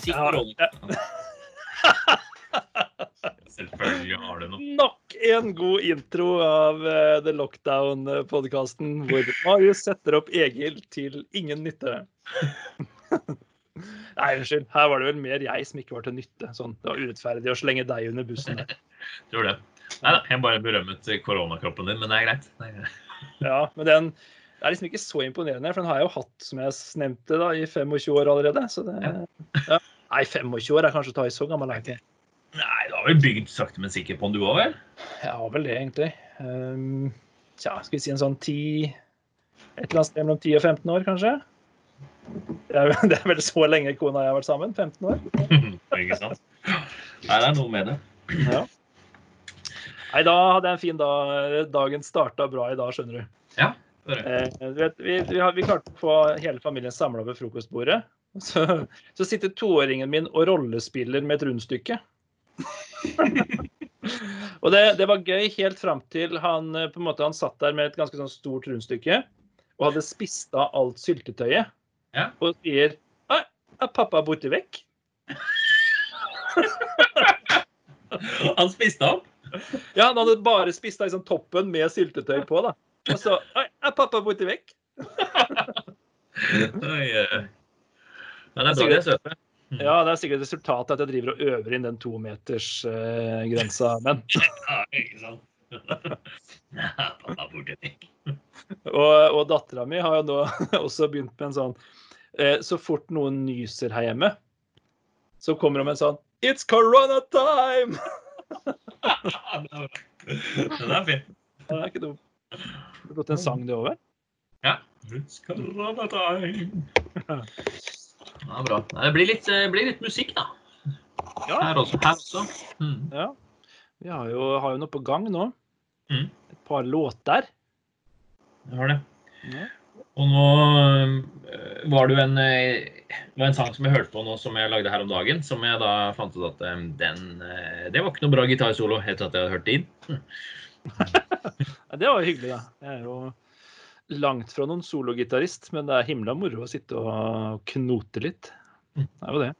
Si ja. Selvfølgelig har du noe. Nok en god intro av uh, The Lockdown-podkasten, hvor Marius setter opp Egil til ingen nytte. Nei, unnskyld. Her var det vel mer jeg som ikke var til nytte. Sånn, det var urettferdig å slenge deg under bussen. Tror det. Nei da, jeg bare berømmet koronakroppen din, men det er greit. Det er greit. Ja, men den det er liksom ikke så imponerende, for den har jeg jo hatt, som jeg nevnte, da, i 25 år allerede. Så det, ja. Nei, 25 år er kanskje å ta i så gammel jeg. Nei, du har vel bygd sakte, men sikkert på den du òg, vel? Jeg har vel det, egentlig. Um, tja, skal vi si en sånn 10 Et eller annet sted mellom 10 og 15 år, kanskje? Det er, det er vel så lenge kona og jeg har vært sammen? 15 år? Ikke sant? Nei, det er noe med det. Ja. Nei, da hadde jeg en fin dag. Dagen starta bra i dag, skjønner du. Ja, Eh, du vet, vi, vi, har, vi klarte å få hele familien samla ved frokostbordet. Så, så sitter toåringen min og rollespiller med et rundstykke. og det, det var gøy helt fram til han eh, på en måte han satt der med et ganske sånn stort rundstykke og hadde spist av alt syltetøyet. Ja. Og sier «Nei, er pappa borte vekk? Han spiste opp. Ja, han hadde bare spist av liksom, toppen med syltetøy på. da. Og så «Nei, er pappa borte vekk? Eh. Ja, det er bra de er søte. Ja, det er sikkert resultatet at jeg driver og øver inn den tometersgrensa. men Ja, ikke sant? Pappa borte vekk. Og, og dattera mi har jo nå også begynt med en sånn eh, Så fort noen nyser her hjemme, så kommer hun med en sånn It's corona time! Den er fin. Det er ikke dumt. Det du gått en sang, det vel? Ja. It's corona time. Ja, bra. Det blir litt, eh, blir litt musikk, da. Ja. Her også. Her også. Mm. ja. Vi har jo, har jo noe på gang nå. Mm. Et par låter. Jeg har det. Ja. Og nå øh, var det jo en, øh, det var en sang som jeg hørte på nå, som jeg lagde her om dagen, som jeg da fant ut at den Det var ikke noe bra gitarsolo etter at jeg hadde hørt det inn. Ja, det var hyggelig, da. Det er jo langt fra noen sologitarist, men det er himla moro å sitte og knote litt. Det er jo det.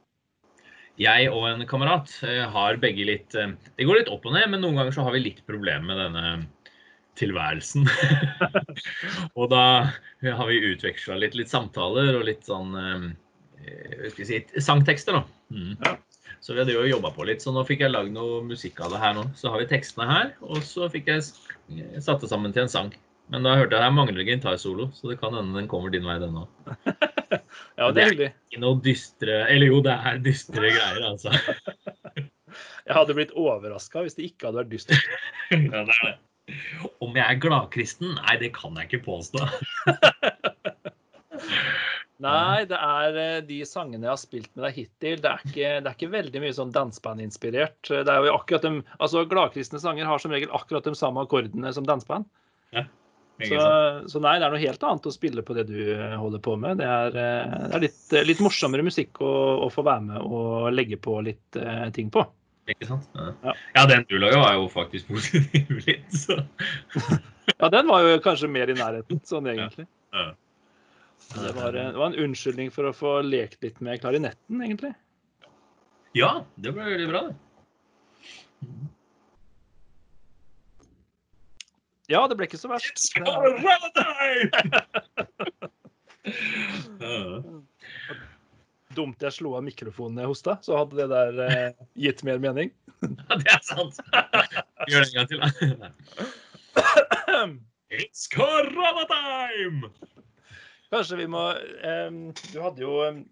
Jeg og en kamerat øh, har begge litt øh, Det går litt opp og ned, men noen ganger så har vi litt problemer med denne tilværelsen. og da har vi utveksla litt, litt samtaler og litt sånn hva skal jeg si, sangtekster, da. Mm. Ja. Så vi hadde jo jobba på litt, så nå fikk jeg lagd noe musikk av det her nå. Så har vi tekstene her, og så fikk jeg satt det sammen til en sang. Men da hørte jeg jeg mangler gitarsolo, så det kan hende den kommer din vei, den òg. Ja, det er hyggelig. Ikke noe dystre Eller jo, det er dystre greier, altså. Jeg hadde blitt overraska hvis det ikke hadde vært dystert. ja, det er det. Om jeg er gladkristen? Nei, det kan jeg ikke påstå. Nei, det er eh, de sangene jeg har spilt med deg hittil. Det er ikke, det er ikke veldig mye sånn dansebandinspirert. Det er jo akkurat de, altså Gladkristne sanger har som regel akkurat de samme akkordene som danseband. Ikke Så, så nei, det er noe helt annet å spille på det du eh, holder på med. Det er, eh, det er litt, eh, litt morsommere musikk å, å få være med og legge på litt uh, ting på. Ikke sant? Ja. Ja. ja, den du laga, var jo faktisk positiv litt, så Ja, den var jo kanskje mer i nærheten, sånn egentlig. Ja. Det var, det var en unnskyldning for å få lekt litt med klarinetten, egentlig. Ja, det ble veldig bra, det. Ja, det ble ikke så verst. Er- Ja. dumt jeg slo av mikrofonen da jeg hosta, så hadde det der eh, gitt mer mening. Ja, det er sant. Gjør det en gang til, da. It's corona time! Kanskje vi må um, Du hadde jo um,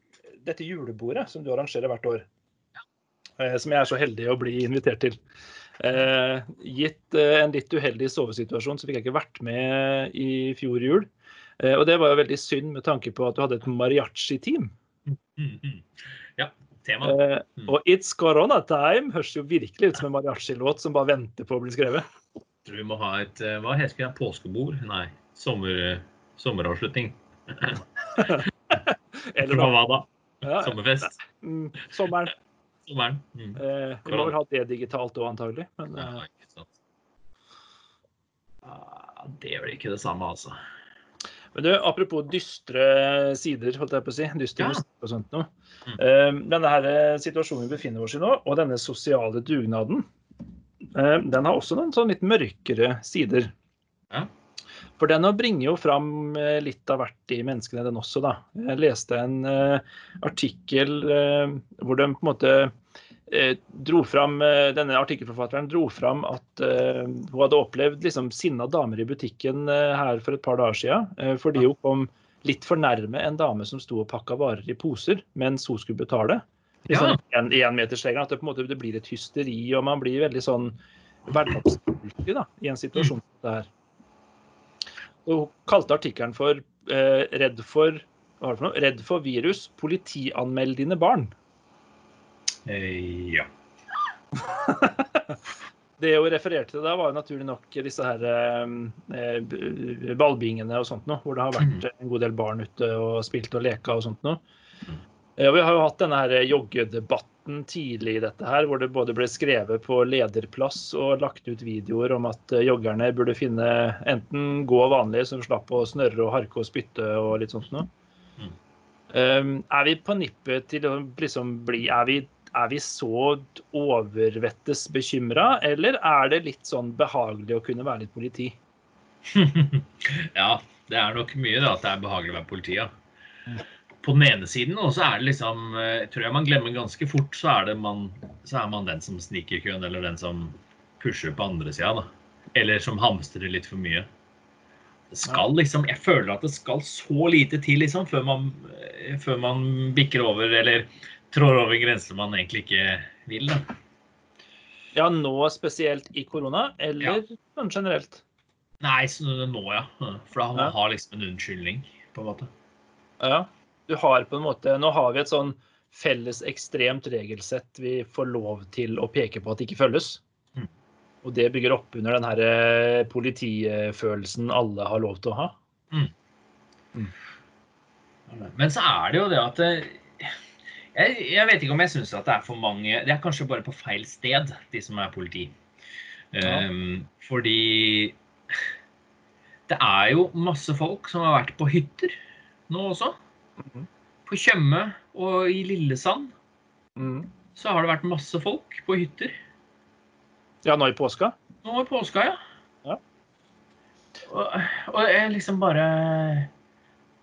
dette julebordet som du arrangerer hvert år. Eh, som jeg er så heldig å bli invitert til. Eh, gitt eh, en litt uheldig sovesituasjon, så fikk jeg ikke vært med i fjor jul. Eh, og det var jo veldig synd med tanke på at du hadde et mariachi-team. Mhm. Ja, tema. Eh, Mm. og It's Corona Time høres jo virkelig ut som en mariachi-låt som bare venter på å bli skrevet. Tror vi må ha et eh, Hva heter det? Påskebord? Nei. Sommer, sommeravslutning. Eller hva da? ja, Sommerfest? mm, sommeren. Mm. Eh, vi må vel ha det digitalt òg, antagelig. Men eh, Det er vel ikke det samme, altså. Men du, Apropos dystre sider, holdt jeg på å si. Dystre Ja. og sånt noe. Mm. Eh, denne her eh, situasjonen vi befinner oss i nå, og denne sosiale dugnaden, eh, den har også noen sånn litt mørkere sider. Ja. For den bringer jo fram eh, litt av hvert i menneskene, den også, da. Jeg leste en uh, artikkel uh, hvor de på en måte dro fram, Denne artikkelforfatteren dro fram at hun hadde opplevd liksom, sinna damer i butikken her for et par dager siden, fordi hun kom litt for nærme en dame som sto og pakka varer i poser mens hun skulle betale. Liksom, en, enmetersregelen, at det på en måte det blir et hysteri, og man blir veldig sånn hverdagsgyldig da, i en situasjon som det her. Og hun kalte artikkelen for eh, 'Redd for hva var det for noe? Redd for virus. Politianmeld dine barn'. Eh, ja. Det hun refererte til da, var jo naturlig nok disse her eh, ballbingene og sånt noe, hvor det har vært en god del barn ute og spilt og leka og sånt noe. Og vi har jo hatt denne her joggedebatten tidlig i dette her, hvor det både ble skrevet på lederplass og lagt ut videoer om at eh, joggerne burde finne enten gå vanlig, som slapp å snørre og harke og spytte og litt sånt noe. Mm. Um, er vi på nippet til å liksom bli Er vi er vi så overvettes bekymra, eller er det litt sånn behagelig å kunne være litt politi? ja, det er nok mye da, at det er behagelig å være politi. Ja. På den ene siden og så er det liksom eh, tror jeg man glemmer ganske fort, så er, det man, så er man den som sniker køen, eller den som pusher på andre sida. Eller som hamstrer litt for mye. Det skal liksom, Jeg føler at det skal så lite til liksom, før man, eh, før man bikker over eller trår over grenser man egentlig ikke vil. da. Ja, nå spesielt i korona, eller ja. generelt? Nei, så nå ja. For da man Ja. har liksom en unnskyldning, på en måte. Ja. Du har på en måte Nå har vi et sånn felles ekstremt regelsett vi får lov til å peke på at ikke følges. Mm. Og det bygger opp under den her eh, politifølelsen alle har lov til å ha. Men så er det jo det at jeg, jeg vet ikke om jeg syns at det er for mange Det er kanskje bare på feil sted, de som er politi. Ja. Um, fordi det er jo masse folk som har vært på hytter nå også. Mhm. På Tjøme og i Lillesand Mm. så har det vært masse folk på hytter. Ja, nå i påska? Nå i påska, ja. Ja. Og, og jeg liksom bare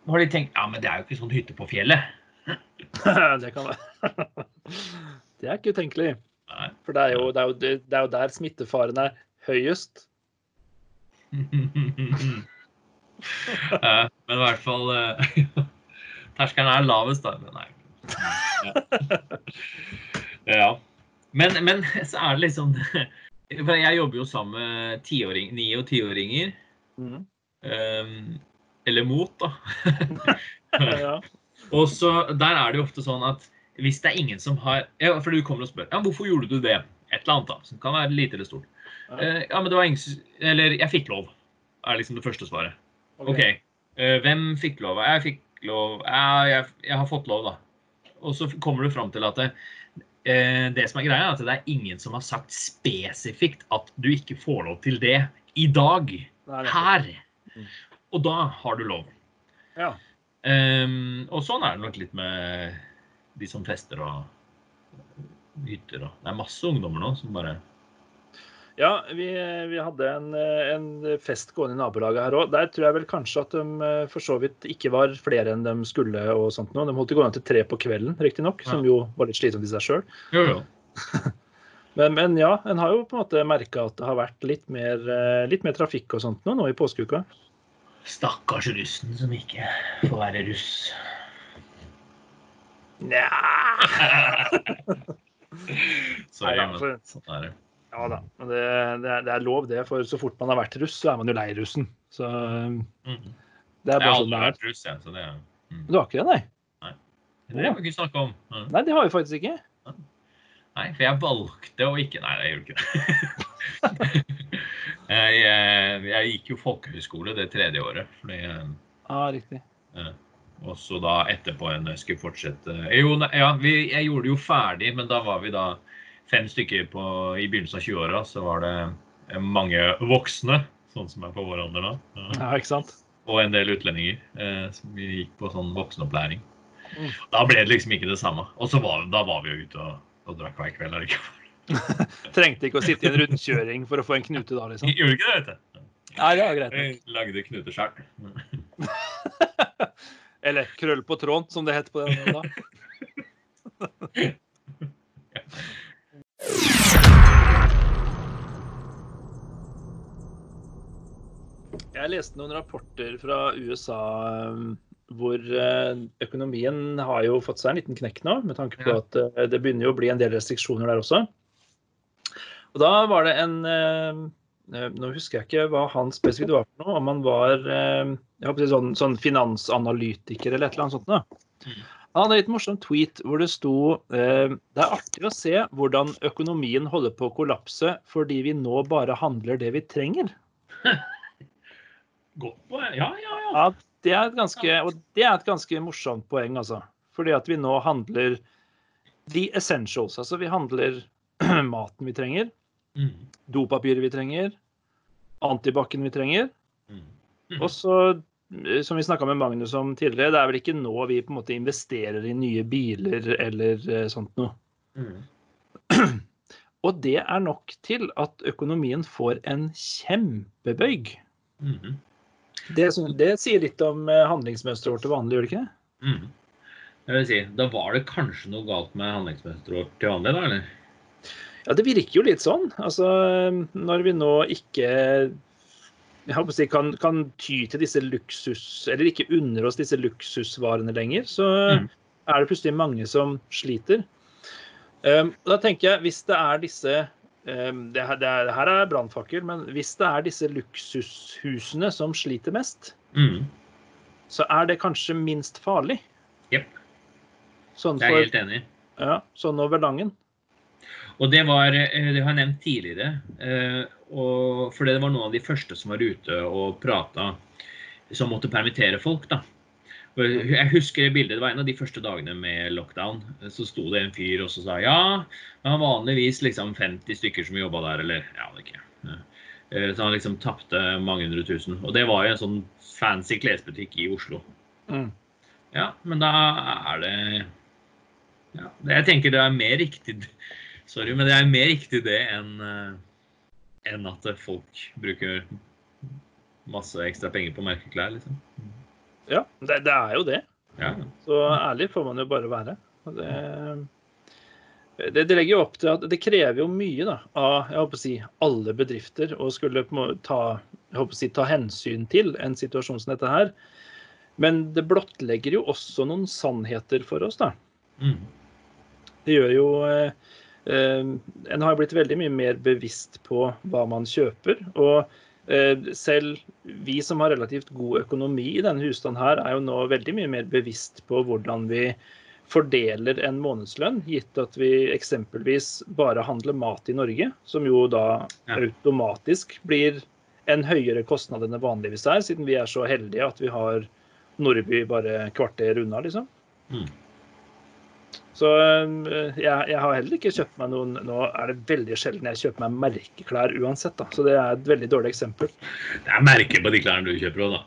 Nå Har de tenkt Ja, men det er jo ikke sånn hytte på fjellet. det kan være. det er ikke utenkelig. Nei. For det er, jo, det, er jo, det er jo der smittefaren er høyest. Men i hvert fall eh, Terskelen er lavest, da. Men Nei. Ja. Men, men så er det liksom For jeg jobber jo sammen med tiåring, ni- og tiåringer. Mm. Um, Eller mot, da. Ja. Og så Der er det jo ofte sånn at hvis det er ingen som har ja, For du kommer og spør ja, hvorfor gjorde du det. Et eller annet, da. Som kan være lite eller stort. Ja. uh, ja, men det var ingen Eller jeg fikk lov. Er liksom det første svaret. Ok. okay. Uh, hvem fikk lov? Jeg fikk lov. Ja, jeg, jeg har fått lov, da. Og så kommer du fram til at det, eh, det som er greia, er at det er ingen som har sagt spesifikt at du ikke får lov til det i dag. Her. Mm. Og da har du lov. Ja. Um, og sånn er det nok litt med de som fester og hytter. Og. Det er masse ungdommer nå som bare Ja, vi, vi hadde en, en fest gående i nabolaget her òg. Der tror jeg vel kanskje at de eh, for så vidt ikke var flere enn de skulle. og sånt nå. De holdt det gående til tre på kvelden, riktignok, som jo var litt slitsomt i seg sjøl. Men, men ja, en har jo på en måte merka at det har vært litt mer, eh, litt mer trafikk og sånt nå, nå i påskeuka. Stakkars russen som ikke får være russ. Nja altså, sånn er det. Ja da. Men det, det, er, det er lov, det. For så fort man har vært russ, så er man jo lei russen. Så eh, Mhm. det er Jeg har bare sånn aldri det er. vært russ, jeg, så det, er- mm. Du har ikke det, nei? det har vi ikke snakka om. Ja. Nei, det har vi faktisk ikke. Nei, for jeg valgte å ikke Nei, jeg gjorde ikke det. jeg, jeg, jeg gikk jo folkehøyskole det tredje året. Fordi, Ja, riktig. og så da etterpå en jeg skulle fortsette Jo, nei, ja, vi, jeg gjorde det jo ferdig, men da var vi da fem stykker på, i begynnelsen av 20-åra. Så var det mange voksne, sånn som er på vår alder nå. Ja. Ikke sant? Og en del utlendinger eh, som gikk på sånn voksenopplæring. Mm. Da ble det liksom ikke det samme. Og så var, da var vi jo ute og, og drakk hver kveld. Ikke? Trengte ikke å sitte i en rundkjøring for å få en knute da, liksom. Gjorde ikke det, vet du. Nei, det var greit. Jeg lagde knuter sjøl. Eller krøll på tråden, som det het på den da. Jeg leste noen rapporter fra USA um, hvor eh, økonomien har jo fått seg en liten knekk nå, med tanke på at eh, det begynner jo å bli en del restriksjoner der også. Og da var det en eh, Nå husker jeg ikke hva han spesifikt var for noe, om han var jeg håper sånn, sånn finansanalytiker eller et eller annet sånt. Da. Han hadde en litt morsom tweet hvor det sto eh, Det er artig å se hvordan økonomien holder på å kollapse fordi vi nå bare handler det vi trenger. Godt poeng. Ja, ja, ja. Ja, det er et ganske, og det er et ganske morsomt poeng, altså. Fordi at vi nå handler the essentials. Altså vi handler maten vi trenger, Mm. dopapiret vi trenger, antibac-en vi trenger. Mm. Og så, som vi snakka med Magnus om tidligere, det er vel ikke nå vi på en måte investerer i nye biler eller eh, sånt noe. Mm. Og det er nok til at økonomien får en kjempebøyg. Mm. Det, det sier litt om eh, handlingsmønsteret vårt til vanlig, gjør det ikke? Mm. Jeg vil si, Da var det kanskje noe galt med handlingsmønsteret vårt til vanlig, da? eller? Ja, det virker jo litt sånn. Altså, når vi nå ikke si, kan, kan ty til disse luksus, eller ikke unner oss disse luksusvarene lenger, så Mm. er det plutselig mange som sliter. Um, da tenker jeg, hvis det er disse um, det, her- det, er, her er brannfakkel, men hvis det er disse luksushusene som sliter mest, Mm. så er det kanskje minst farlig. Jepp. Sånn, Jeg er helt enig. ja, sånn over langen. Og det var eh, Det har jeg nevnt tidligere. eh, Og for det var noen av de første som var ute og prata, som måtte permittere folk. da. Jeg husker det bildet, det var en av de første dagene med lockdown. Så sto det en fyr og så sa ja, det var vanligvis liksom 50 stykker som jobba der, eller ja, det ikke. Eh, Så han liksom tapte mange hundre tusen. Og det var jo en sånn fancy klesbutikk i Oslo. Mm. Ja, men da er det ja, Jeg tenker det er mer riktig Sorry, men det er mer riktig det enn eh, enn at folk bruker masse ekstra penger på merkeklær, liksom. Ja, det, det er jo det. Ja. Så ærlig får man jo bare være. Det, det, det legger jo opp til at det krever jo mye da, av jeg håper å si, alle bedrifter å skulle en ta, jeg håper å si, ta hensyn til en situasjon som dette her. Men det blottlegger jo også noen sannheter for oss. da. Mm. Det gjør jo eh, En har blitt veldig mye mer bevisst på hva man kjøper. Og eh, selv vi som har relativt god økonomi i denne husstanden her, er jo nå veldig mye mer bevisst på hvordan vi fordeler en månedslønn, gitt at vi eksempelvis bare handler mat i Norge, som jo da automatisk blir en høyere kostnad enn det vanligvis er, siden vi er så heldige at vi har Nordby bare kvarter unna, liksom. Mm. Så øh, jeg, jeg har heller ikke kjøpt meg noen Nå er det veldig sjelden jeg kjøper meg merkeklær uansett, da. Så det er et veldig dårlig eksempel. Det er merker på de klærne du kjøper òg, da.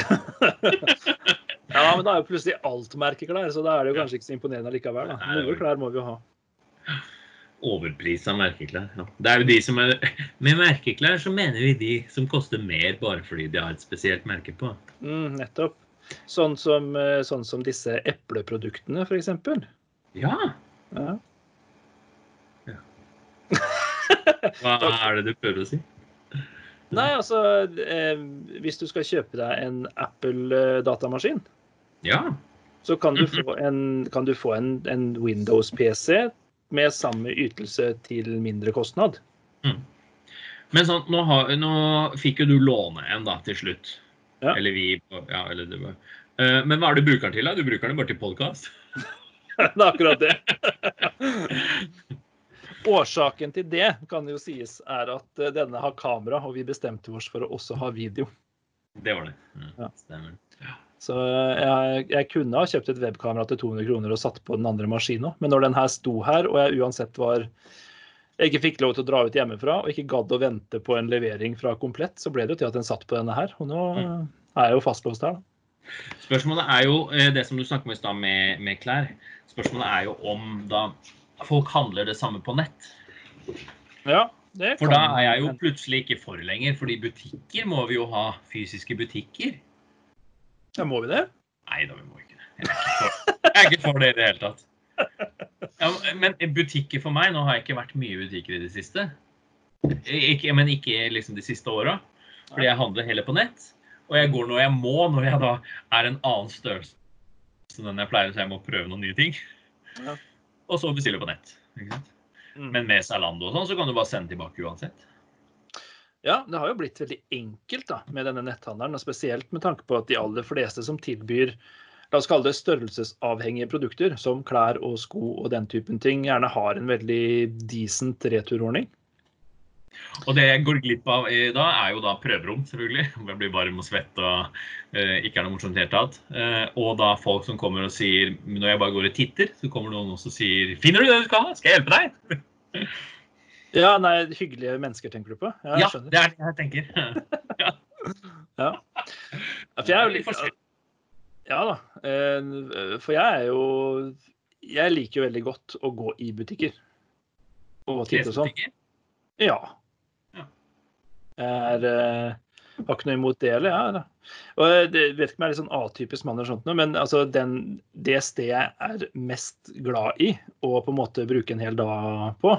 Ja, men da er jo plutselig alt merkeklær, så da er det jo kanskje ikke så imponerende likevel. Da. Noen klær må vi jo ha. Overprisa merkeklær. Ja. Det er jo de som er Med merkeklær så mener vi de som koster mer bare fordi de har et spesielt merke på. Mm, nettopp. Sånn som, øh, sånn som disse epleproduktene, f.eks. Ja! Ja. Hva er det du prøver å si? Nei, altså eh, Hvis du skal kjøpe deg en Apple-datamaskin, Ja. så kan du få en, kan du få en, en Windows-PC med samme ytelse til mindre kostnad. Men sånn, nå, har, nå fikk jo du låne en da, til slutt. Ja. Eller vi. Ja, eller det. Eh, Men hva er det du bruker den til? da? Du bruker den bare til podkast? det er akkurat det. Årsaken til det kan jo sies er at eh, denne har kamera, og vi bestemte oss for å også ha video. Det var det. Mm, Ja. Stemmer. Så eh, jeg, jeg kunne ha kjøpt et webkamera til 200 kroner og satt på den andre maskinen, men når den her sto her, og jeg uansett var jeg ikke fikk lov til å dra ut hjemmefra og ikke gadd å vente på en levering fra Komplett, så ble det jo til at den satt på denne her. Og nå er jeg jo fastlåst her. Spørsmålet er jo eh, det som du snakket om i stad med, med klær. Spørsmålet er jo om da folk handler det samme på nett. Ja, det kan For da er jeg jo plutselig ikke for lenger. Fordi butikker må vi jo ha fysiske butikker. Ja, må vi det? Nei da, vi må ikke det. Jeg er ikke for, jeg er ikke for det i det hele tatt. Ja, men butikker for meg Nå har jeg ikke vært mye i butikker i det siste. Ikke, men ikke liksom de siste åra. Fordi jeg handler heller på nett. Og jeg går når jeg må, når jeg da er en annen størrelse enn den jeg pleier, så jeg må prøve noen nye ting. Ja. Og så bestille på nett. Ikke sant? Mm. Men med Zalando og sånn, så kan du bare sende tilbake uansett. Ja, det har jo blitt veldig enkelt da, med denne netthandelen, og spesielt med tanke på at de aller fleste som tilbyr la oss kalle det størrelsesavhengige produkter, som klær og sko og den typen ting, gjerne har en veldig decent returordning. Og det jeg går glipp av i dag, er jo da prøverom, selvfølgelig. Hvor jeg blir varm og svett og uh, ikke er noe morsomt i det hele tatt. Uh, og da folk som kommer og sier Når jeg bare går og titter, så kommer noen også og sier 'Finner du det du skal ha? Skal jeg hjelpe deg?' Ja, nei, hyggelige mennesker tenker du på? Ja, Ja, det er det jeg tenker. Ja. Ja, For jeg er jo Litt. Ja da. eh, For jeg er jo Jeg liker jo veldig godt å gå i butikker. Og titte og sånn. Ja. Ja. Jeg er eh, har ikke noe imot det heller, jeg. da. Og jeg det- vet ikke om jeg er litt sånn atypisk mann, eller sånt, men altså den, det stedet jeg er mest glad i og på en måte bruke en hel dag på,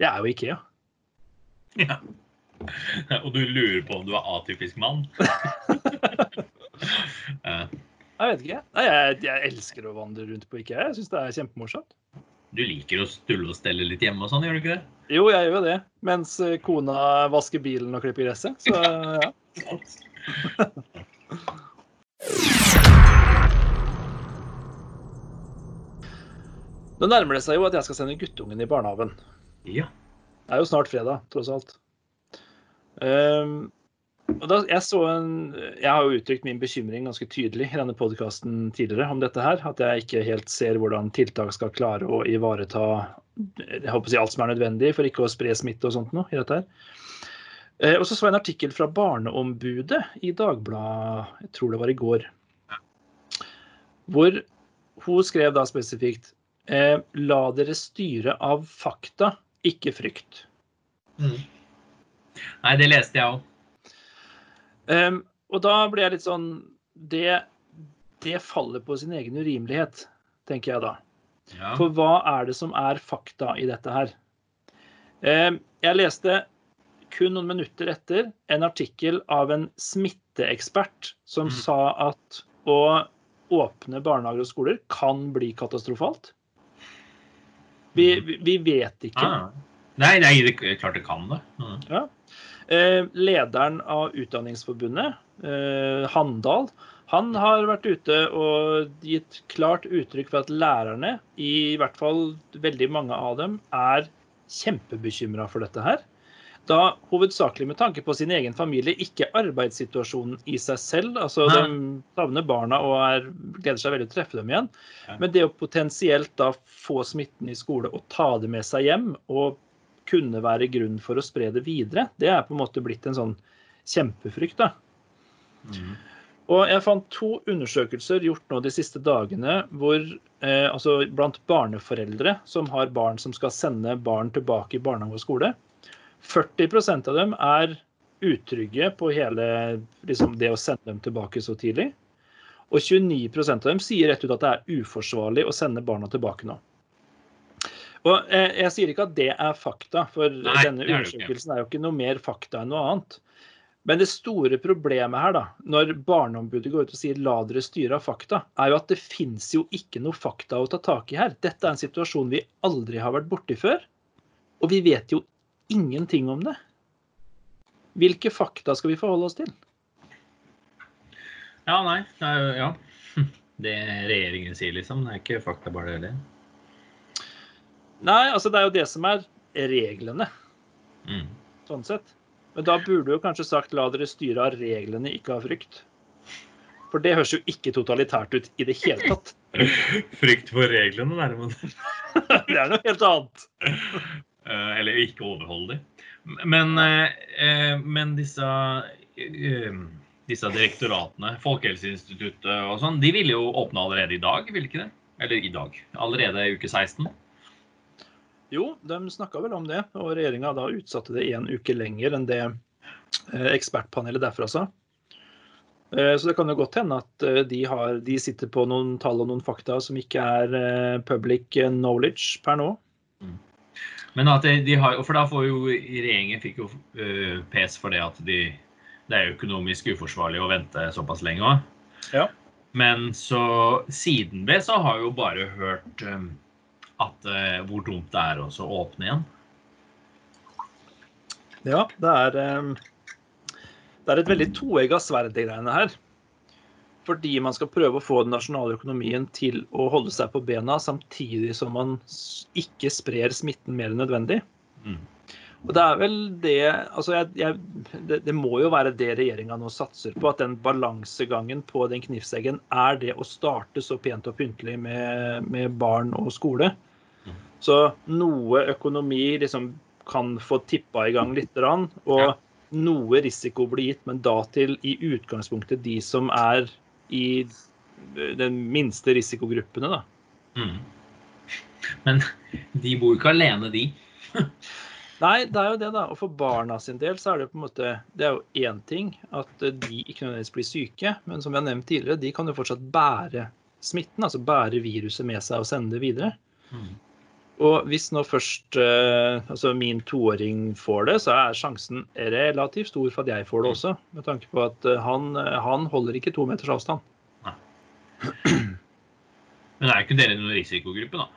det er jo Ikea. Ja. Og du lurer på om du er atypisk mann? Jeg vet ikke. Nei, jeg, jeg elsker å vandre rundt på Ikea. Jeg syns det er kjempemorsomt. Du liker å stulle og stelle litt hjemme og sånn, gjør du ikke det? Jo, jeg gjør jo det. Mens eh, kona vasker bilen og klipper gresset. Så ja. Nå nærmer det seg jo at jeg skal sende guttungen i barnehagen. Ja. Det er jo snart fredag, tross alt. Ehm, da, jeg, en, jeg har jo uttrykt min bekymring ganske tydelig i denne podkasten tidligere om dette her. At jeg ikke helt ser hvordan tiltak skal klare å ivareta jeg håper å si alt som er nødvendig for ikke å spre smitte og sånt noe i dette her. Eh, og så så jeg en artikkel fra Barneombudet i Dagbladet, jeg tror det var i går. Hvor hun skrev da spesifikt eh, La dere styre av fakta, ikke frykt. Nei, det leste jeg òg. Ehm, og da blir jeg litt sånn det, det faller på sin egen urimelighet, tenker jeg da. Ja. For hva er det som er fakta i dette her? Um, jeg leste kun noen minutter etter en artikkel av en smitteekspert som Mm. sa at å åpne barnehager og skoler kan bli katastrofalt. Vi, vi, vi vet ikke. Ah. Nei, nei, det er klart det kan det. Mm. Eh, lederen av Utdanningsforbundet, eh, Handal, han har vært ute og gitt klart uttrykk for at lærerne, i hvert fall veldig mange av dem, er kjempebekymra for dette her. Da hovedsakelig med tanke på sin egen familie, ikke arbeidssituasjonen i seg selv. Altså. De savner barna og er, gleder seg veldig til å treffe dem igjen. Men det å potensielt da få smitten i skole og ta det med seg hjem, og kunne være grunn for å spre det videre, det er på en måte blitt en sånn kjempefrykt. da. Mm. Og jeg fant to undersøkelser gjort nå de siste dagene hvor, eh, altså blant barneforeldre som har barn som skal sende barn tilbake i barnehage og skole. 40% av dem er utrygge på hele liksom, det å sende dem tilbake så tidlig. Og 29% av dem sier rett ut at det er uforsvarlig å sende barna tilbake nå. Og jeg, Jeg sier ikke at det er fakta, for Nei, denne er undersøkelsen er jo ikke noe mer fakta enn noe annet. Men det store problemet her, da, når Barneombudet går ut og sier 'la dere styre av fakta', er jo at det fins jo ikke noe fakta å ta tak i her. Dette er en situasjon vi aldri har vært borti før. Og vi vet jo ingenting om det. Hvilke fakta skal vi forholde oss til? Ja, nei. Det er jo ja. Det regjeringen sier, liksom. Det er ikke fakta, bare det. Nei, altså det er jo det som er reglene, Mm. sånn sett. Men da burde du jo kanskje sagt 'la dere styre av reglene, ikke av frykt'. For det høres jo ikke totalitært ut i det hele tatt. Frykt for reglene, nærmere. Det er noe helt annet. Eh, Eller ikke overholde dem. Men, eh, eh, men disse, disse direktoratene, Folkehelseinstituttet og sånn, de ville jo åpne allerede i dag, ville ikke det? Eller i dag. Allerede i uke 16. Jo, de snakka vel om det, og regjeringa da utsatte det en uke lenger enn det eh, ekspertpanelet derfra sa. Eh, så det kan jo godt hende at eh, de, har, de sitter på noen tall og noen fakta som ikke er public knowledge per nå. Men at de, har, For da får jo regjeringen fikk jo pes for det at de, det er økonomisk uforsvarlig å vente såpass lenge òg. Ja. Men så siden det så har jeg jo bare hørt at uh, hvor dumt det er å åpne igjen. Ja, det er, um, det er et veldig toegga sverd, de greiene her fordi man skal prøve å få den nasjonale økonomien til å holde seg på bena, samtidig som man ikke sprer smitten mer enn nødvendig. Mm. Og Det er vel det altså jeg, jeg, det, det, må jo være det regjeringa nå satser på. At den balansegangen på den knivseggen er det å starte så pent og pyntelig med, med barn og skole. Så noe økonomi liksom kan få tippa i gang litt. Og ja. noe risiko blir gitt, men da til i utgangspunktet de som er i den minste risikogruppene, da. Mm. Men de bor ikke alene, de. Nei, det er jo det, da. Og for barna sin del så er det på en måte Det er jo én ting at de ikke nødvendigvis blir syke, men som vi har nevnt tidligere, de kan jo fortsatt bære smitten, altså bære viruset med seg og sende det videre. Mm. Og hvis nå først eh, altså min toåring får det, så er sjansen relativt stor for at jeg får det også. Med tanke på at eh, han, eh, han holder ikke to meters avstand. Nei. Men er ikke dere noen risikogruppe, da?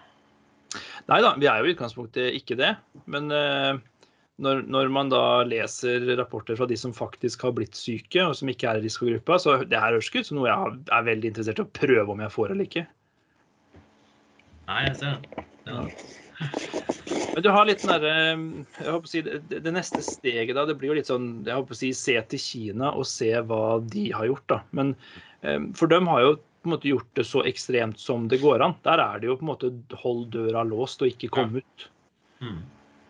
Nei da, vi er jo i utgangspunktet ikke det. Men når, når, man da leser rapporter fra de som faktisk har blitt syke, og som ikke er i risikogruppa, så det her høres ut som noe jeg er veldig interessert i å prøve om jeg får eller ikke. Nei, jeg ser det. Ja. Men du har litt den jeg håper å si, det, neste steget da, det blir jo litt sånn jeg håper å si, Se til Kina og se hva de har gjort. da. Men um, For dem har jo på en måte gjort det så ekstremt som det går an. Der er det jo på en måte hold døra låst og ikke kom ut. Mm.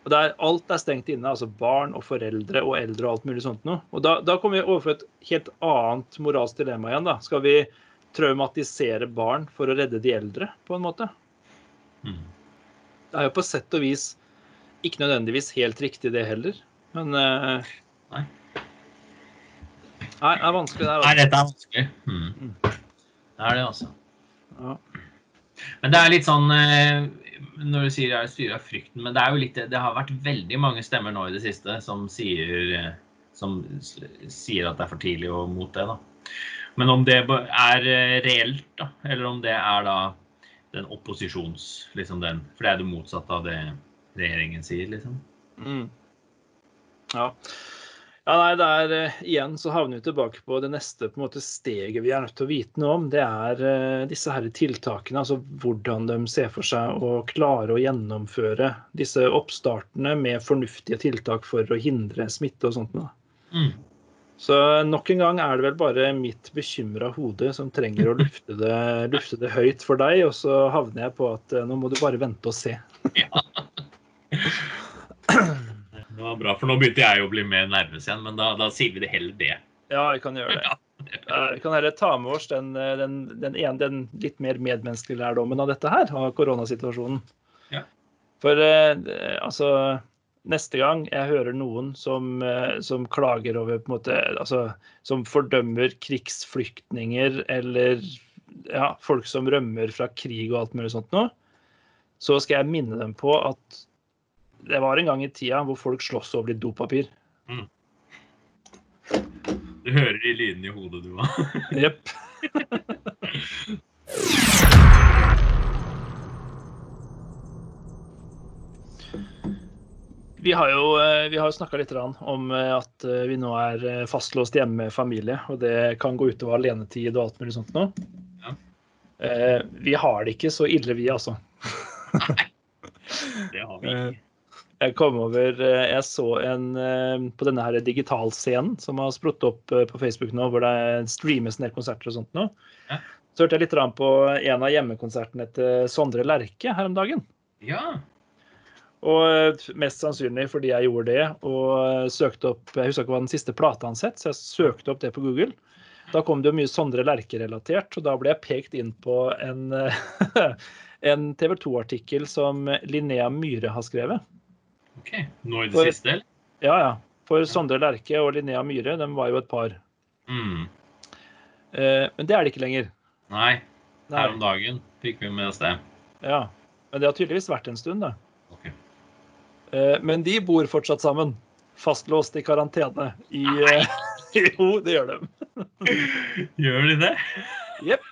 Og der, Alt er stengt inne. altså Barn og foreldre og eldre og alt mulig sånt noe. Og da, da kommer vi overfor et helt annet moralsk dilemma igjen. da. Skal vi traumatisere barn for å redde de eldre, på en måte? Mm. Det er jo på sett og vis ikke nødvendigvis helt riktig, det heller. Men uh, Nei. Nei, det er vanskelig der. Også. Nei, dette er vanskelig. Mm. mm. Det er det, altså. Ja. Men det er litt sånn eh, Når du sier jeg styrer av frykten, men det er jo litt Det har vært veldig mange stemmer nå i det siste som sier, som sier at det er for tidlig å mot det, da. Men om det er eh, reelt, da, eller om det er da den opposisjons liksom den, For det er det motsatte av det regjeringen sier, liksom. Mm. Ja. Ja, nei, det er uh, Igjen så havner vi tilbake på det neste på en måte steget vi er nødt til å vite noe om. Det er uh, disse her tiltakene, altså hvordan de ser for seg å klare å gjennomføre disse oppstartene med fornuftige tiltak for å hindre smitte og sånt. Mm. Så nok en gang er det vel bare mitt bekymra hode som trenger å lufte det, lufte det, høyt for deg, og så havner jeg på at eh, nå må du bare vente og se. Ja. Det var bra, for nå begynte jeg å bli mer nervøs igjen, men da, da sier vi det heller det. Ja, vi kan gjøre det. Vi kan heller ta med oss den, eh, den, den, ene, den litt mer medmenneskelige lærdommen av dette her, av koronasituasjonen. Ja. For eh, altså neste gang jeg hører noen som, eh, som klager over på en måte, altså, Som fordømmer krigsflyktninger eller ja, folk som rømmer fra krig og alt mulig sånt noe, så skal jeg minne dem på at det var en gang i tida hvor folk sloss over litt dopapir. Mm. Du hører de lydene i hodet, du òg. Jepp. Vi har jo eh, vi snakka litt om eh, at eh, vi nå er fastlåst hjemme med familie, og det kan gå utover alenetid og alt mulig sånt nå. Ja. Vi har det ikke så ille, vi, altså. Nei, det har vi ikke. Jeg kom over Jeg så en på denne her digitalscenen som har sprutt opp på Facebook nå, hvor det streames ned konserter og sånt nå. Ja. Så hørte jeg litt på en av hjemmekonsertene til Sondre Lerche her om dagen. Ja. Og eh, mest sannsynlig fordi jeg gjorde det og søkte opp Jeg husker ikke hva den siste plata han sett, så jeg søkte opp det på Google. Da kom det jo mye Sondre Lerche-relatert, og da ble jeg pekt inn på en, en TV 2-artikkel som Linnea Myhre har skrevet. Ok, Nå i det For- siste, eller? Ja, ja. For Sondre Lerche og Linnea Myhre de var jo et par. Mm. Eh, men det er det ikke lenger. Nei, her om dagen fikk vi med oss det. Ja. Men det har tydeligvis vært en stund, da. Ok. Eh, men de bor fortsatt sammen. Fastlåst i karantene i eh, Jo, det gjør de. Gjør de det? Jepp.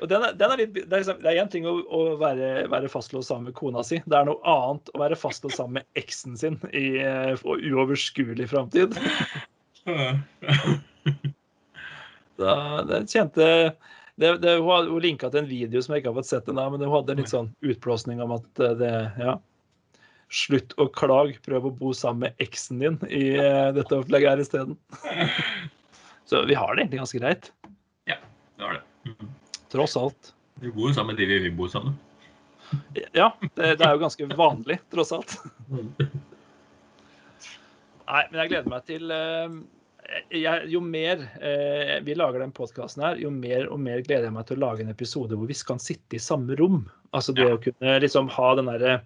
Og den er, den er litt, det er liksom- det er én ting å, å være, være fastlåst sammen med kona si. Det er noe annet å være fastlåst sammen med eksen sin i eh, uoverskuelig framtid. Da, det kjente det, det, Hun linka til en video som jeg ikke har fått sett ennå, men hun hadde litt sånn utblåsning om at eh, det Ja. Slutt å klage, prøv å bo sammen med eksen din i eh, dette opplegget her isteden. Så vi har det egentlig ganske greit. Ja, Det har det. Tross alt. Vi bor jo sammen med de vi vil bo sammen. Ja, det, det er jo ganske vanlig, tross alt. Nei, men jeg gleder meg til eh, jeg, Jo mer eh, vi lager den podkasten her, jo mer og mer gleder jeg meg til å lage en episode hvor vi skal sitte i samme rom. Altså det Ja. å kunne liksom ha den derre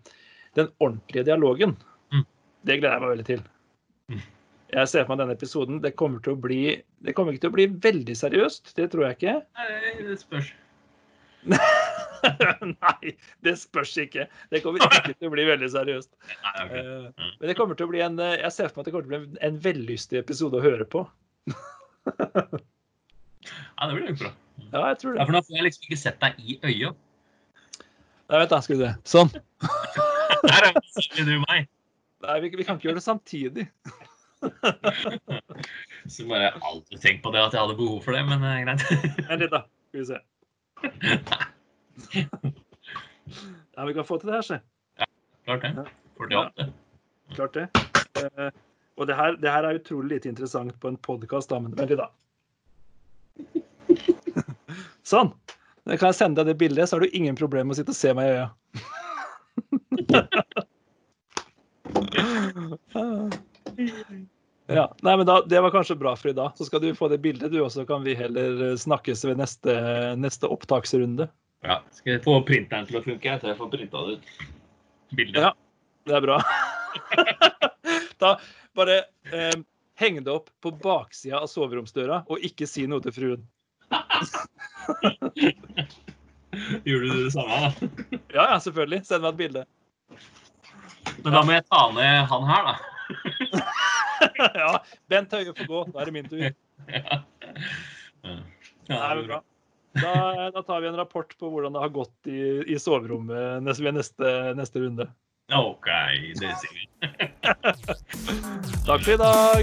Den ordentlige dialogen. Mm. Det gleder jeg meg veldig til. Mm. Jeg ser for meg denne episoden. Det kommer til å bli Det kommer ikke til å bli veldig seriøst. Det tror jeg ikke. Nei, det spørs. Nei, det spørs ikke. Det kommer ikke til å bli veldig seriøst. Nei, ok. Eh, Mm. Men det kommer til å bli en eh, Jeg ser for meg at det kommer til å bli en, en vellystig episode å høre på. Ja, det blir nok bra. Ja, jeg tror Ja, det. for nå får jeg liksom ikke sett deg i øyet. Nei, vent da, skal vi se. Sånn. Der er det du meg. Nei, vi, vi kan ikke gjøre det samtidig. Så bare jeg har aldri tenkt på det at jeg hadde behov for det, men det er greit. Vent litt, da. Skal vi se. Ja, vi kan få til det her, se. Ja, Klart det. 48. Klart det. Uh, og det her, det her er utrolig lite interessant på en podkast, da, men vent litt, da. Sånn. Kan jeg sende deg det bildet, så har du ingen problem med å sitte og se meg i øya. Ja, nei, men da, Det var kanskje bra for i dag. Så skal du få det bildet, du også. kan vi heller eh, snakkes ved neste, neste opptaksrunde. Ja, skal jeg få printeren til å funke, så jeg får printa det ut. Bildet. Ja. Det er bra. da bare eh, heng det opp på baksida av soveromsdøra, og ikke si noe til fruen. Gjorde du det samme, da? Ja, ja, selvfølgelig. Send meg et bilde. Men da må jeg ta ned han her, da. ja, Bent Høie får gå. Da er det min tur. Ja. Ja, Det er bra. Da, da tar vi en rapport på hvordan det har gått i, i soverommet neste, ved neste, neste runde. OK, det sier vi. Takk for i dag.